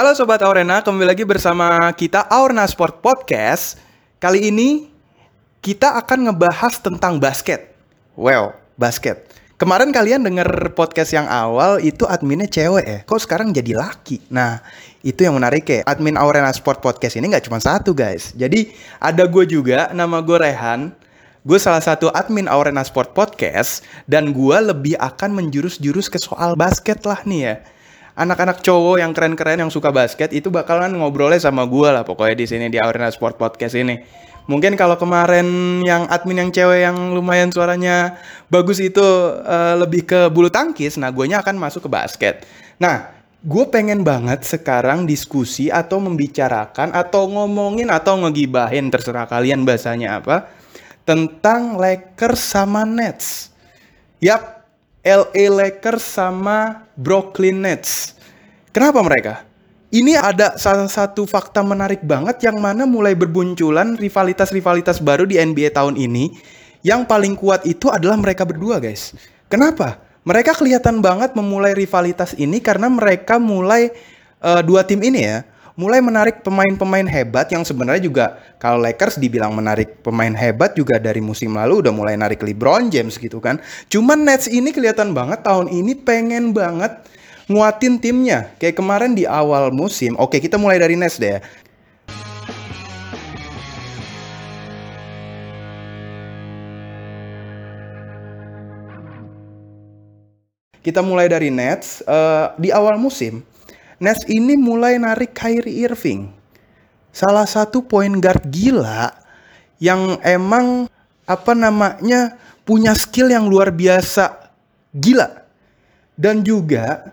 Halo Sobat Aurena, kembali lagi bersama kita Aurena Sport Podcast. Kali ini kita akan ngebahas tentang basket. Well, basket. Kemarin kalian denger podcast yang awal itu adminnya cewek ya. Kok sekarang jadi laki? Nah, itu yang menarik ya. Admin Aurena Sport Podcast ini nggak cuma satu guys. Jadi ada gue juga, nama gue Rehan. Gue salah satu admin Aurena Sport Podcast dan gue lebih akan menjurus-jurus ke soal basket lah nih ya anak-anak cowok yang keren-keren yang suka basket itu bakalan ngobrolnya sama gue lah pokoknya di sini di Arena Sport Podcast ini. Mungkin kalau kemarin yang admin yang cewek yang lumayan suaranya bagus itu uh, lebih ke bulu tangkis, nah guanya akan masuk ke basket. Nah, gue pengen banget sekarang diskusi atau membicarakan atau ngomongin atau ngegibahin terserah kalian bahasanya apa tentang Lakers sama Nets. Yap, LA Lakers sama Brooklyn Nets. Kenapa mereka? Ini ada salah satu fakta menarik banget yang mana mulai berbunculan rivalitas-rivalitas baru di NBA tahun ini. Yang paling kuat itu adalah mereka berdua, guys. Kenapa? Mereka kelihatan banget memulai rivalitas ini karena mereka mulai uh, dua tim ini ya mulai menarik pemain-pemain hebat yang sebenarnya juga kalau Lakers dibilang menarik pemain hebat juga dari musim lalu udah mulai narik LeBron James gitu kan. Cuman Nets ini kelihatan banget tahun ini pengen banget nguatin timnya. Kayak kemarin di awal musim. Oke, kita mulai dari Nets deh ya. Kita mulai dari Nets uh, di awal musim Nets ini mulai narik Kyrie Irving. Salah satu point guard gila yang emang apa namanya punya skill yang luar biasa gila. Dan juga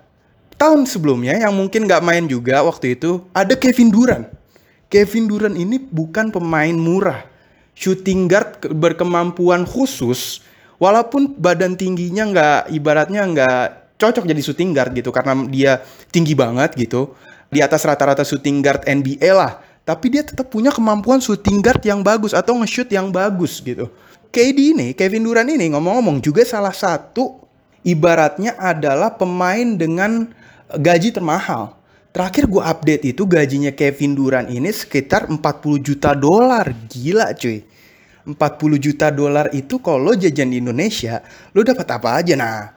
tahun sebelumnya yang mungkin nggak main juga waktu itu ada Kevin Durant. Kevin Durant ini bukan pemain murah. Shooting guard berkemampuan khusus walaupun badan tingginya nggak ibaratnya nggak cocok jadi shooting guard gitu karena dia tinggi banget gitu di atas rata-rata shooting guard NBA lah tapi dia tetap punya kemampuan shooting guard yang bagus atau nge-shoot yang bagus gitu KD ini Kevin Durant ini ngomong-ngomong juga salah satu ibaratnya adalah pemain dengan gaji termahal Terakhir gue update itu gajinya Kevin Durant ini sekitar 40 juta dolar. Gila cuy. 40 juta dolar itu kalau jajan di Indonesia, lo dapat apa aja? Nah,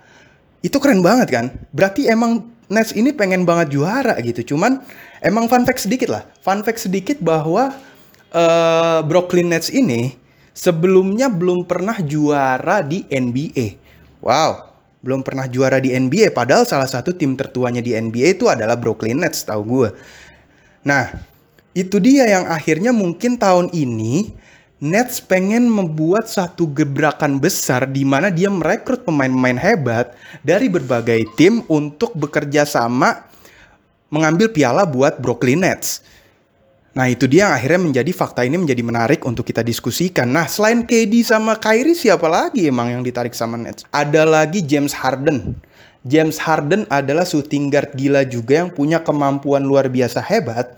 itu keren banget kan? Berarti emang Nets ini pengen banget juara gitu. Cuman emang fun fact sedikit lah. Fun fact sedikit bahwa uh, Brooklyn Nets ini sebelumnya belum pernah juara di NBA. Wow, belum pernah juara di NBA padahal salah satu tim tertuanya di NBA itu adalah Brooklyn Nets tahu gue. Nah, itu dia yang akhirnya mungkin tahun ini Nets pengen membuat satu gebrakan besar di mana dia merekrut pemain-pemain hebat dari berbagai tim untuk bekerja sama mengambil piala buat Brooklyn Nets. Nah itu dia yang akhirnya menjadi fakta ini menjadi menarik untuk kita diskusikan. Nah selain KD sama Kyrie siapa lagi emang yang ditarik sama Nets? Ada lagi James Harden. James Harden adalah shooting guard gila juga yang punya kemampuan luar biasa hebat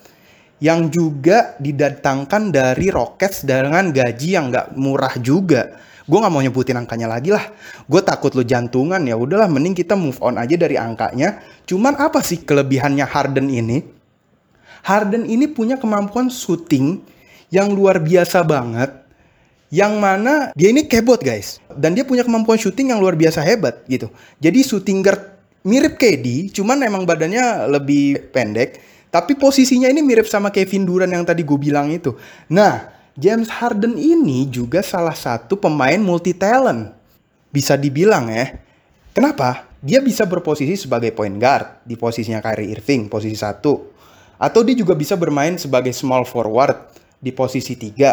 yang juga didatangkan dari Rockets dengan gaji yang nggak murah juga. Gue nggak mau nyebutin angkanya lagi lah. Gue takut lo jantungan ya. Udahlah, mending kita move on aja dari angkanya. Cuman apa sih kelebihannya Harden ini? Harden ini punya kemampuan shooting yang luar biasa banget. Yang mana dia ini kebot guys. Dan dia punya kemampuan shooting yang luar biasa hebat gitu. Jadi shooting guard mirip KD, cuman emang badannya lebih pendek tapi posisinya ini mirip sama Kevin Durant yang tadi gue bilang itu. Nah, James Harden ini juga salah satu pemain multi talent. Bisa dibilang ya. Kenapa? Dia bisa berposisi sebagai point guard di posisinya Kyrie Irving, posisi satu. Atau dia juga bisa bermain sebagai small forward di posisi tiga.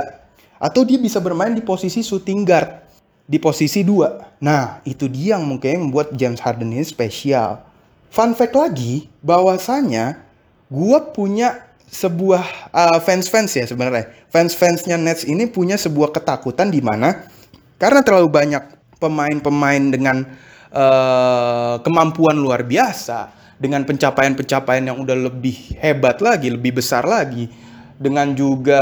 Atau dia bisa bermain di posisi shooting guard di posisi dua. Nah, itu dia yang mungkin membuat James Harden ini spesial. Fun fact lagi, bahwasanya gue punya sebuah uh, fans-fans ya sebenarnya. Fans-fansnya Nets ini punya sebuah ketakutan di mana karena terlalu banyak pemain-pemain dengan uh, kemampuan luar biasa, dengan pencapaian-pencapaian yang udah lebih hebat lagi, lebih besar lagi, dengan juga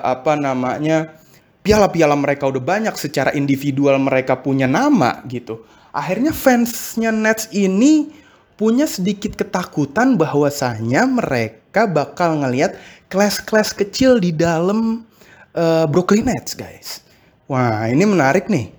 apa namanya piala-piala mereka udah banyak secara individual mereka punya nama gitu. Akhirnya fansnya Nets ini punya sedikit ketakutan bahwasanya mereka bakal ngelihat kelas-kelas kecil di dalam uh, Brooklyn Nets, guys. Wah, ini menarik nih.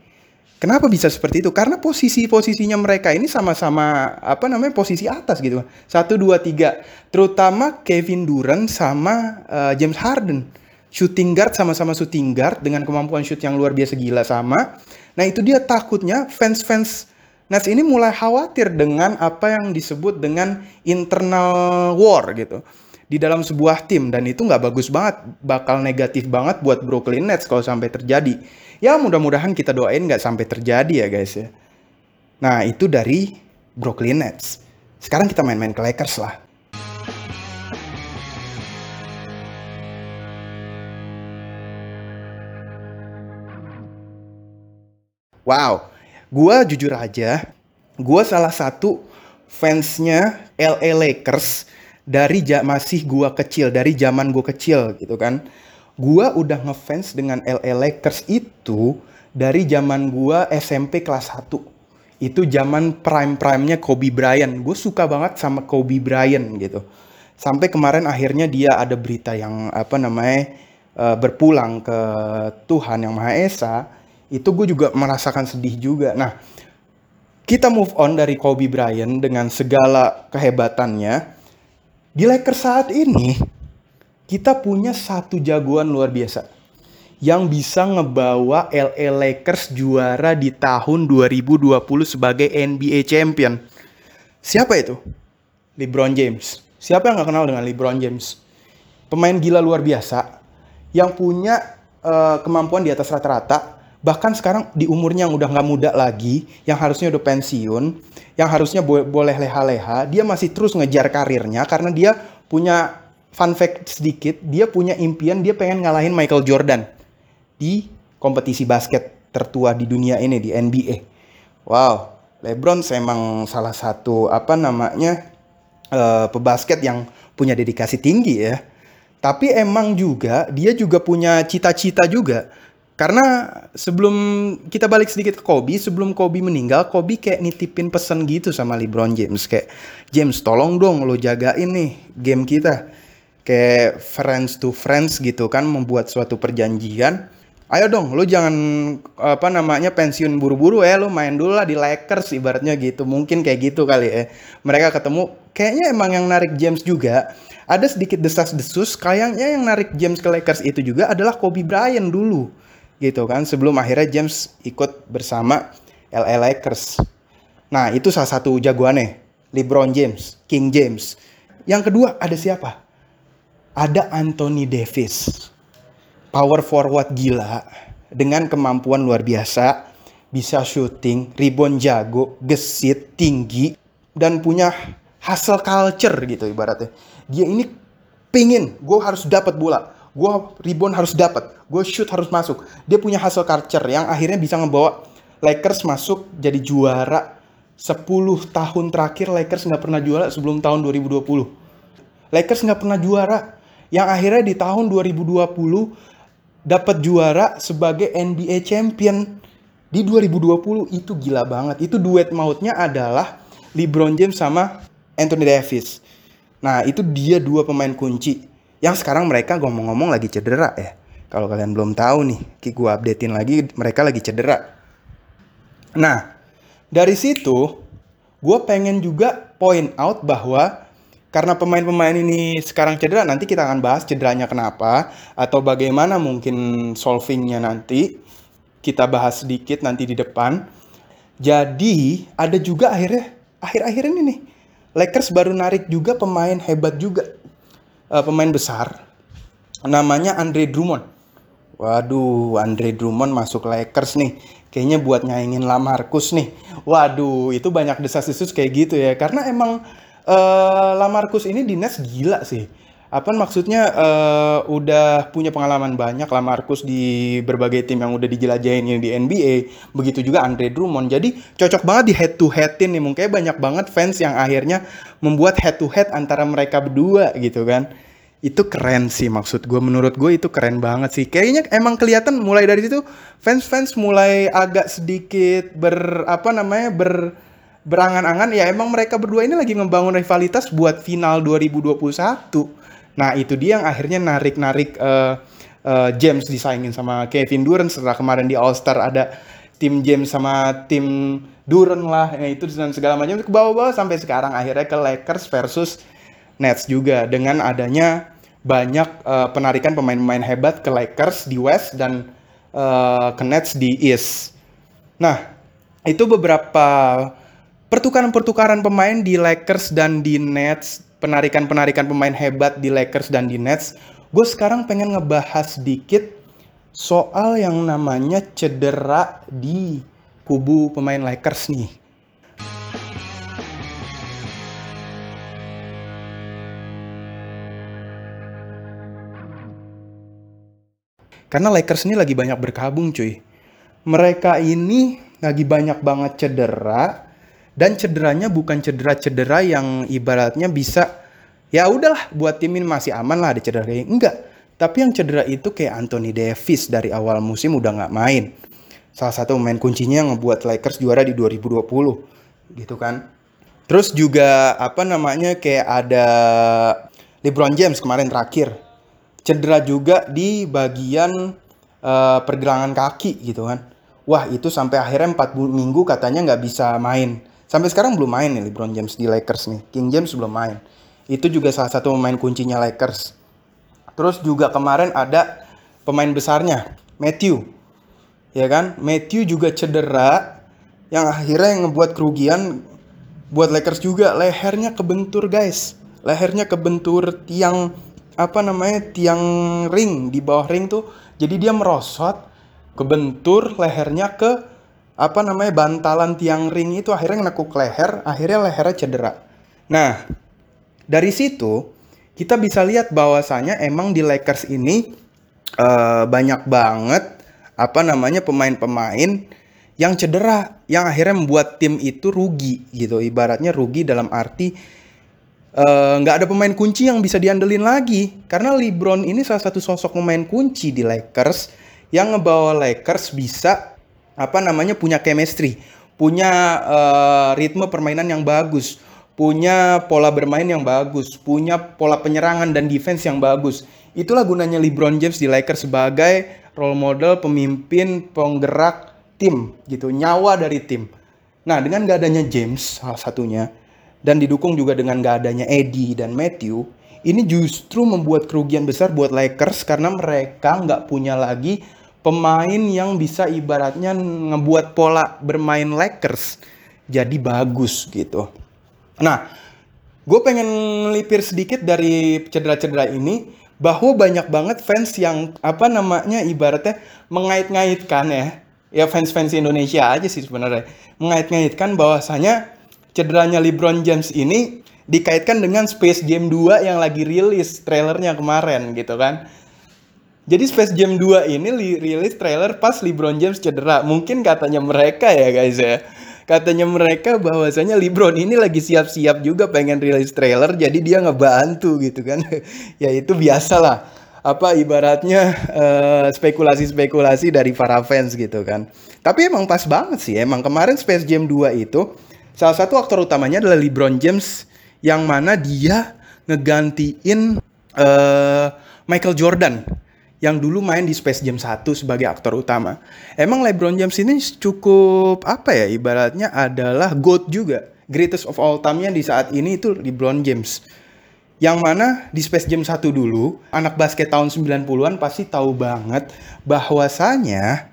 Kenapa bisa seperti itu? Karena posisi-posisinya mereka ini sama-sama apa namanya posisi atas gitu. Satu, dua, tiga. Terutama Kevin Durant sama uh, James Harden. Shooting guard sama-sama shooting guard dengan kemampuan shoot yang luar biasa gila sama. Nah itu dia takutnya fans-fans Nets ini mulai khawatir dengan apa yang disebut dengan internal war gitu di dalam sebuah tim dan itu nggak bagus banget, bakal negatif banget buat Brooklyn Nets kalau sampai terjadi. Ya mudah-mudahan kita doain nggak sampai terjadi ya guys ya. Nah itu dari Brooklyn Nets. Sekarang kita main-main ke Lakers lah. Wow, Gua jujur aja, gua salah satu fansnya LA Lakers dari masih gua kecil, dari zaman gua kecil gitu kan. Gua udah ngefans dengan LA Lakers itu dari zaman gua SMP kelas 1. Itu zaman prime-prime-nya Kobe Bryant. Gue suka banget sama Kobe Bryant gitu. Sampai kemarin akhirnya dia ada berita yang apa namanya uh, berpulang ke Tuhan yang Maha Esa itu gue juga merasakan sedih juga. Nah, kita move on dari Kobe Bryant dengan segala kehebatannya. Di Lakers saat ini, kita punya satu jagoan luar biasa yang bisa ngebawa LA Lakers juara di tahun 2020 sebagai NBA champion. Siapa itu? LeBron James. Siapa yang gak kenal dengan LeBron James? Pemain gila luar biasa yang punya uh, kemampuan di atas rata-rata bahkan sekarang di umurnya yang udah nggak muda lagi, yang harusnya udah pensiun, yang harusnya bo boleh leha-leha, dia masih terus ngejar karirnya karena dia punya fun fact sedikit, dia punya impian dia pengen ngalahin Michael Jordan di kompetisi basket tertua di dunia ini di NBA. Wow, LeBron memang salah satu apa namanya uh, pebasket yang punya dedikasi tinggi ya. Tapi emang juga dia juga punya cita-cita juga karena sebelum kita balik sedikit ke Kobe, sebelum Kobe meninggal, Kobe kayak nitipin pesan gitu sama LeBron James kayak James tolong dong lo jagain nih game kita. Kayak friends to friends gitu kan membuat suatu perjanjian. Ayo dong, lo jangan apa namanya pensiun buru-buru ya, lo main dulu lah di Lakers ibaratnya gitu. Mungkin kayak gitu kali ya. Mereka ketemu, kayaknya emang yang narik James juga. Ada sedikit desas-desus, kayaknya yang narik James ke Lakers itu juga adalah Kobe Bryant dulu gitu kan sebelum akhirnya James ikut bersama LA Lakers. Nah, itu salah satu jagoannya, LeBron James, King James. Yang kedua ada siapa? Ada Anthony Davis. Power forward gila dengan kemampuan luar biasa, bisa shooting, rebound jago, gesit, tinggi dan punya hustle culture gitu ibaratnya. Dia ini pingin, gue harus dapat bola gue rebound harus dapat, gue shoot harus masuk. Dia punya hasil culture yang akhirnya bisa ngebawa Lakers masuk jadi juara 10 tahun terakhir Lakers nggak pernah juara sebelum tahun 2020. Lakers nggak pernah juara, yang akhirnya di tahun 2020 dapat juara sebagai NBA champion di 2020 itu gila banget. Itu duet mautnya adalah LeBron James sama Anthony Davis. Nah, itu dia dua pemain kunci yang sekarang mereka ngomong-ngomong lagi cedera ya. Kalau kalian belum tahu nih, gue updatein lagi mereka lagi cedera. Nah, dari situ gue pengen juga point out bahwa karena pemain-pemain ini sekarang cedera, nanti kita akan bahas cederanya kenapa atau bagaimana mungkin solvingnya nanti. Kita bahas sedikit nanti di depan. Jadi ada juga akhirnya akhir-akhir ini nih Lakers baru narik juga pemain hebat juga uh, pemain besar namanya Andre Drummond. Waduh, Andre Drummond masuk Lakers nih. Kayaknya buat nyaingin Lamarcus nih. Waduh, itu banyak desas-desus kayak gitu ya. Karena emang uh, Lamarcus ini di Nets gila sih. Apa maksudnya uh, udah punya pengalaman banyak Lamarcus di berbagai tim yang udah dijelajahin di NBA. Begitu juga Andre Drummond. Jadi cocok banget di head to headin nih. Mungkin banyak banget fans yang akhirnya membuat head to head antara mereka berdua gitu kan itu keren sih maksud gue menurut gue itu keren banget sih kayaknya emang kelihatan mulai dari situ fans fans mulai agak sedikit ber apa namanya ber berangan-angan ya emang mereka berdua ini lagi ngebangun rivalitas buat final 2021. Nah, itu dia yang akhirnya narik-narik uh, uh, James disaingin sama Kevin Durant setelah kemarin di All Star ada tim James sama tim Durant lah, ya itu dan segala macam ke bawah-bawah sampai sekarang akhirnya ke Lakers versus Nets juga dengan adanya banyak uh, penarikan pemain-pemain hebat ke Lakers di West dan uh, ke Nets di East. Nah, itu beberapa pertukaran-pertukaran pemain di Lakers dan di Nets, penarikan-penarikan pemain hebat di Lakers dan di Nets. Gue sekarang pengen ngebahas sedikit soal yang namanya cedera di kubu pemain Lakers nih. Karena Lakers ini lagi banyak berkabung cuy. Mereka ini lagi banyak banget cedera dan cederanya bukan cedera-cedera yang ibaratnya bisa ya udahlah buat tim ini masih aman lah ada cedera kayak enggak. Tapi yang cedera itu kayak Anthony Davis dari awal musim udah nggak main. Salah satu pemain kuncinya yang ngebuat Lakers juara di 2020 gitu kan. Terus juga apa namanya kayak ada LeBron James kemarin terakhir cedera juga di bagian uh, pergelangan kaki gitu kan. Wah itu sampai akhirnya 4 minggu katanya nggak bisa main. Sampai sekarang belum main nih LeBron James di Lakers nih. King James belum main. Itu juga salah satu pemain kuncinya Lakers. Terus juga kemarin ada pemain besarnya, Matthew. Ya kan? Matthew juga cedera yang akhirnya yang ngebuat kerugian buat Lakers juga lehernya kebentur guys. Lehernya kebentur tiang apa namanya tiang ring di bawah ring tuh jadi dia merosot kebentur lehernya ke apa namanya bantalan tiang ring itu akhirnya nekuk leher akhirnya lehernya cedera. Nah dari situ kita bisa lihat bahwasanya emang di Lakers ini uh, banyak banget apa namanya pemain-pemain yang cedera yang akhirnya membuat tim itu rugi gitu. Ibaratnya rugi dalam arti Eh, nggak uh, ada pemain kunci yang bisa diandelin lagi. Karena LeBron ini salah satu sosok pemain kunci di Lakers yang ngebawa Lakers bisa apa namanya? Punya chemistry, punya uh, ritme permainan yang bagus, punya pola bermain yang bagus, punya pola penyerangan dan defense yang bagus. Itulah gunanya LeBron James di Lakers sebagai role model, pemimpin, penggerak tim gitu, nyawa dari tim. Nah, dengan gak adanya James salah satunya, dan didukung juga dengan gak adanya Eddie dan Matthew, ini justru membuat kerugian besar buat Lakers karena mereka nggak punya lagi pemain yang bisa ibaratnya ngebuat pola bermain Lakers jadi bagus gitu. Nah, gue pengen melipir sedikit dari cedera-cedera ini bahwa banyak banget fans yang apa namanya ibaratnya mengait-ngaitkan ya ya fans-fans Indonesia aja sih sebenarnya mengait-ngaitkan bahwasanya cederanya LeBron James ini dikaitkan dengan Space Jam 2 yang lagi rilis trailernya kemarin gitu kan. Jadi Space Jam 2 ini li rilis trailer pas LeBron James cedera. Mungkin katanya mereka ya guys ya. Katanya mereka bahwasanya LeBron ini lagi siap-siap juga pengen rilis trailer jadi dia ngebantu gitu kan. ya itu biasa lah. Apa ibaratnya uh, spekulasi-spekulasi dari para fans gitu kan. Tapi emang pas banget sih. Emang kemarin Space Jam 2 itu Salah satu aktor utamanya adalah LeBron James yang mana dia ngegantiin uh, Michael Jordan yang dulu main di Space Jam 1 sebagai aktor utama. Emang LeBron James ini cukup apa ya ibaratnya adalah GOAT juga. Greatest of all time-nya di saat ini itu LeBron James. Yang mana di Space Jam 1 dulu, anak basket tahun 90-an pasti tahu banget bahwasanya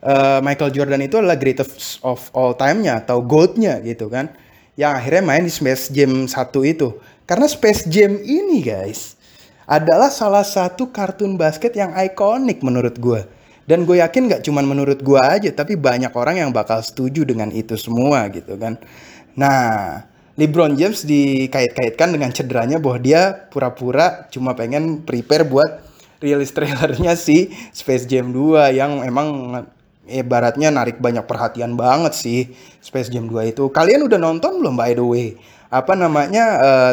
uh, Michael Jordan itu adalah greatest of all time-nya atau GOAT-nya gitu kan. Yang akhirnya main di Space Jam 1 itu. Karena Space Jam ini guys adalah salah satu kartun basket yang ikonik menurut gue. Dan gue yakin gak cuman menurut gue aja, tapi banyak orang yang bakal setuju dengan itu semua gitu kan. Nah, LeBron James dikait-kaitkan dengan cederanya bahwa dia pura-pura cuma pengen prepare buat rilis trailernya si Space Jam 2 yang emang ibaratnya narik banyak perhatian banget sih Space Jam 2 itu. Kalian udah nonton belum by the way? Apa namanya uh,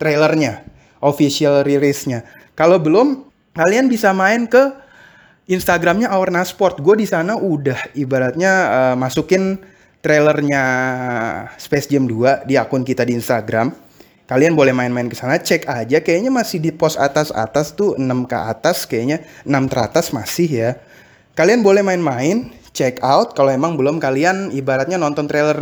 trailernya, official release-nya. Kalau belum, kalian bisa main ke Instagramnya Awarna Sport. Gue di sana udah ibaratnya uh, masukin trailernya Space Jam 2 di akun kita di Instagram. Kalian boleh main-main ke sana, cek aja. Kayaknya masih di pos atas-atas tuh 6 ke atas, kayaknya 6 teratas masih ya. Kalian boleh main-main, check out kalau emang belum kalian ibaratnya nonton trailer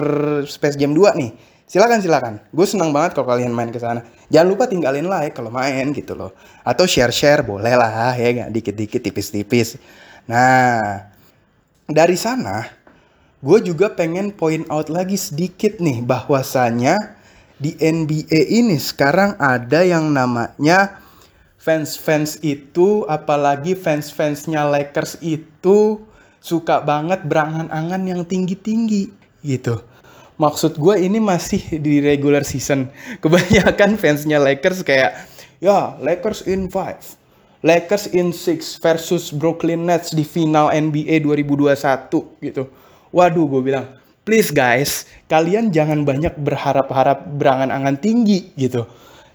Space Jam 2 nih. Silakan silakan. Gue senang banget kalau kalian main ke sana. Jangan lupa tinggalin like kalau main gitu loh. Atau share-share boleh lah ya nggak dikit-dikit tipis-tipis. Nah, dari sana gue juga pengen point out lagi sedikit nih bahwasanya di NBA ini sekarang ada yang namanya fans-fans itu apalagi fans-fansnya Lakers itu suka banget berangan-angan yang tinggi-tinggi gitu. Maksud gue ini masih di regular season. Kebanyakan fansnya Lakers kayak ya Lakers in 5 Lakers in 6 versus Brooklyn Nets di final NBA 2021 gitu. Waduh, gue bilang, please guys, kalian jangan banyak berharap-harap berangan-angan tinggi gitu.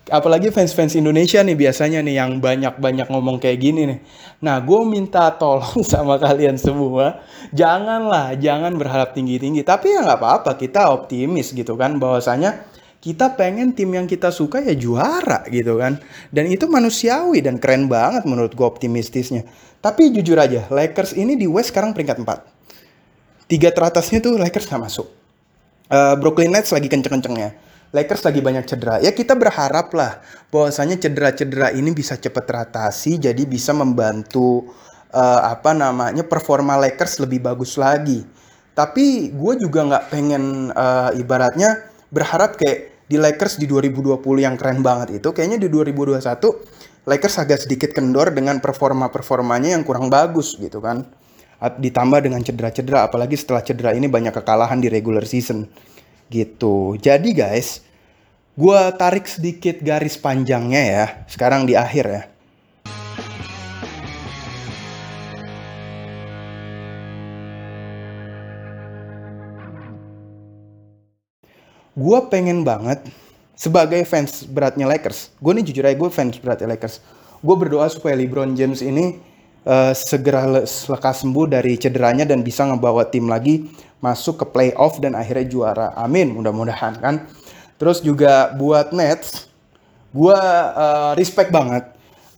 Apalagi fans-fans Indonesia nih biasanya nih yang banyak-banyak ngomong kayak gini nih. Nah, gue minta tolong sama kalian semua, janganlah, jangan berharap tinggi-tinggi. Tapi ya nggak apa-apa, kita optimis gitu kan, bahwasanya kita pengen tim yang kita suka ya juara gitu kan. Dan itu manusiawi dan keren banget menurut gue optimistisnya. Tapi jujur aja, Lakers ini di West sekarang peringkat 4. Tiga teratasnya tuh Lakers gak masuk. Uh, Brooklyn Nets lagi kenceng-kencengnya. Lakers lagi banyak cedera. Ya kita berharap lah bahwasanya cedera-cedera ini bisa cepat teratasi jadi bisa membantu uh, apa namanya performa Lakers lebih bagus lagi. Tapi gue juga nggak pengen uh, ibaratnya berharap kayak di Lakers di 2020 yang keren banget itu kayaknya di 2021 Lakers agak sedikit kendor dengan performa-performanya yang kurang bagus gitu kan. Ditambah dengan cedera-cedera apalagi setelah cedera ini banyak kekalahan di regular season gitu. Jadi guys, gue tarik sedikit garis panjangnya ya. Sekarang di akhir ya. gue pengen banget sebagai fans beratnya Lakers, gue nih jujur aja gue fans beratnya Lakers. Gue berdoa supaya LeBron James ini uh, segera le lekas sembuh dari cederanya dan bisa ngebawa tim lagi masuk ke playoff dan akhirnya juara. Amin, mudah-mudahan kan. Terus juga buat Nets, gue uh, respect banget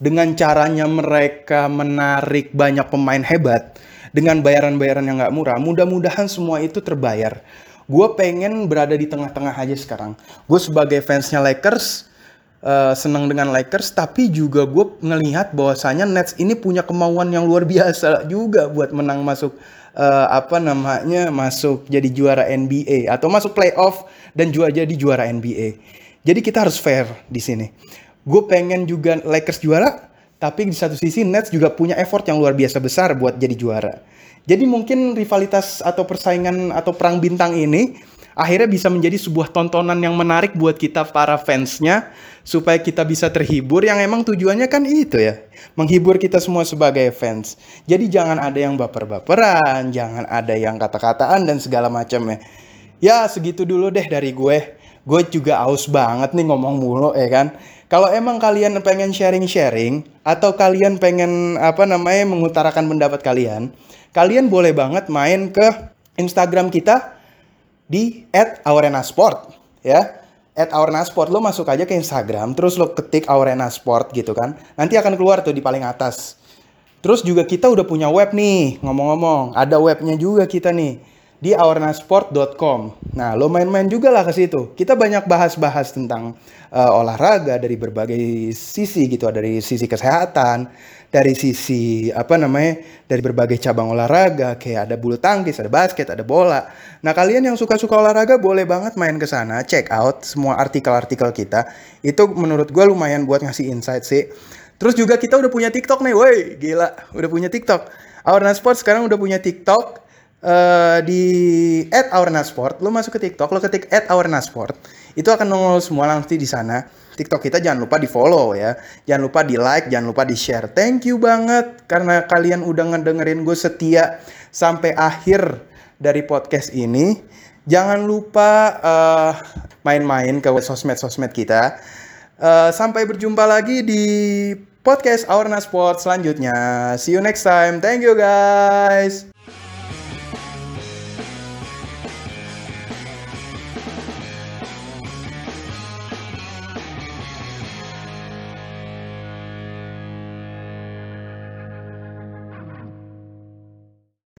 dengan caranya mereka menarik banyak pemain hebat dengan bayaran-bayaran yang nggak murah. Mudah-mudahan semua itu terbayar gue pengen berada di tengah-tengah aja sekarang. Gue sebagai fansnya Lakers, uh, senang dengan Lakers, tapi juga gue ngelihat bahwasanya Nets ini punya kemauan yang luar biasa juga buat menang masuk uh, apa namanya masuk jadi juara NBA atau masuk playoff dan juga jadi juara NBA. Jadi kita harus fair di sini. Gue pengen juga Lakers juara, tapi di satu sisi Nets juga punya effort yang luar biasa besar buat jadi juara. Jadi mungkin rivalitas atau persaingan atau perang bintang ini akhirnya bisa menjadi sebuah tontonan yang menarik buat kita para fansnya supaya kita bisa terhibur. Yang emang tujuannya kan itu ya menghibur kita semua sebagai fans. Jadi jangan ada yang baper-baperan jangan ada yang kata-kataan dan segala macam ya. Ya segitu dulu deh dari gue. Gue juga aus banget nih ngomong mulu ya kan? Kalau emang kalian pengen sharing-sharing atau kalian pengen apa namanya mengutarakan pendapat kalian kalian boleh banget main ke Instagram kita di @aurenasport ya. @aurenasport lo masuk aja ke Instagram terus lo ketik aurenasport gitu kan. Nanti akan keluar tuh di paling atas. Terus juga kita udah punya web nih, ngomong-ngomong, ada webnya juga kita nih di awarnasport.com. Nah, lo main-main juga lah ke situ. Kita banyak bahas-bahas tentang uh, olahraga dari berbagai sisi gitu, dari sisi kesehatan, dari sisi apa namanya, dari berbagai cabang olahraga, kayak ada bulu tangkis, ada basket, ada bola. Nah, kalian yang suka-suka olahraga boleh banget main ke sana, check out semua artikel-artikel kita. Itu menurut gue lumayan buat ngasih insight sih. Terus juga kita udah punya TikTok nih, woi, gila, udah punya TikTok. Awarna Sport sekarang udah punya TikTok uh, di @aurnasport, lo masuk ke TikTok, lo ketik @aurnasport, itu akan nongol semua nanti di sana. TikTok kita jangan lupa di follow ya, jangan lupa di like, jangan lupa di share. Thank you banget karena kalian udah ngedengerin gue setia sampai akhir dari podcast ini. Jangan lupa uh, main-main ke sosmed-sosmed kita. Uh, sampai berjumpa lagi di podcast Aurna Sport selanjutnya. See you next time. Thank you guys.